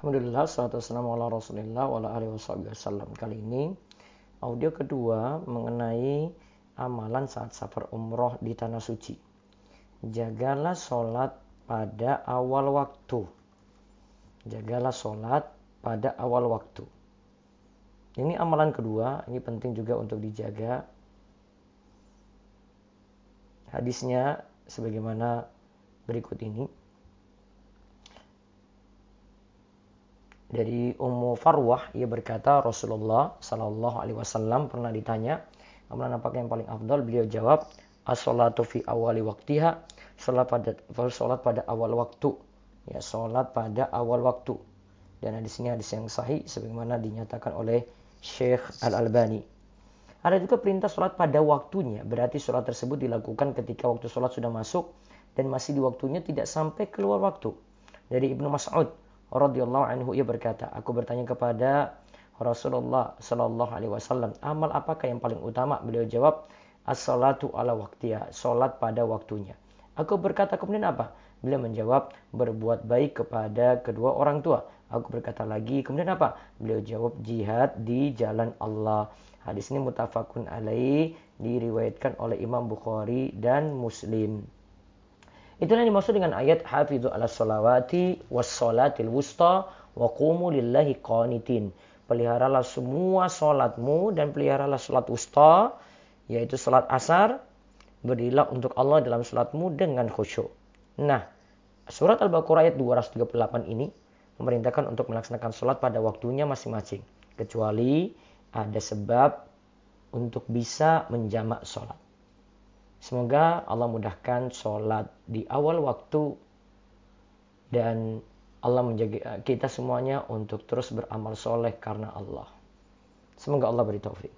Alhamdulillah, salatu wassalamu ala rasulillah wa ala alihi wasallam. Kali ini audio kedua mengenai amalan saat safar umroh di Tanah Suci. Jagalah sholat pada awal waktu. Jagalah sholat pada awal waktu. Ini amalan kedua, ini penting juga untuk dijaga. Hadisnya sebagaimana berikut ini. Dari Ummu Farwah ia berkata Rasulullah Shallallahu Alaihi Wasallam pernah ditanya amalan apa yang paling afdal? Beliau jawab as-salatu fi awali waktiha. Salat pada salat pada awal waktu. Ya salat pada awal waktu. Dan di sini hadis yang sahih sebagaimana dinyatakan oleh Syekh Al-Albani. Ada juga perintah sholat pada waktunya. Berarti sholat tersebut dilakukan ketika waktu sholat sudah masuk dan masih di waktunya tidak sampai keluar waktu. Dari Ibnu Mas'ud radhiyallahu anhu ia berkata, aku bertanya kepada Rasulullah sallallahu alaihi wasallam, amal apakah yang paling utama? Beliau jawab, as-salatu ala waktiha, salat pada waktunya. Aku berkata kemudian apa? Beliau menjawab, berbuat baik kepada kedua orang tua. Aku berkata lagi, kemudian apa? Beliau jawab, jihad di jalan Allah. Hadis ini mutafakun alaih, diriwayatkan oleh Imam Bukhari dan Muslim. Itulah yang dimaksud dengan ayat hafidhu ala salawati was salatil wusta wa qumu lillahi qanitin. Peliharalah semua salatmu dan peliharalah salat wusta yaitu salat asar. Berdirilah untuk Allah dalam salatmu dengan khusyuk. Nah, surat Al-Baqarah ayat 238 ini memerintahkan untuk melaksanakan salat pada waktunya masing-masing. Kecuali ada sebab untuk bisa menjamak salat. Semoga Allah mudahkan sholat di awal waktu dan Allah menjaga kita semuanya untuk terus beramal soleh karena Allah. Semoga Allah beri taufik.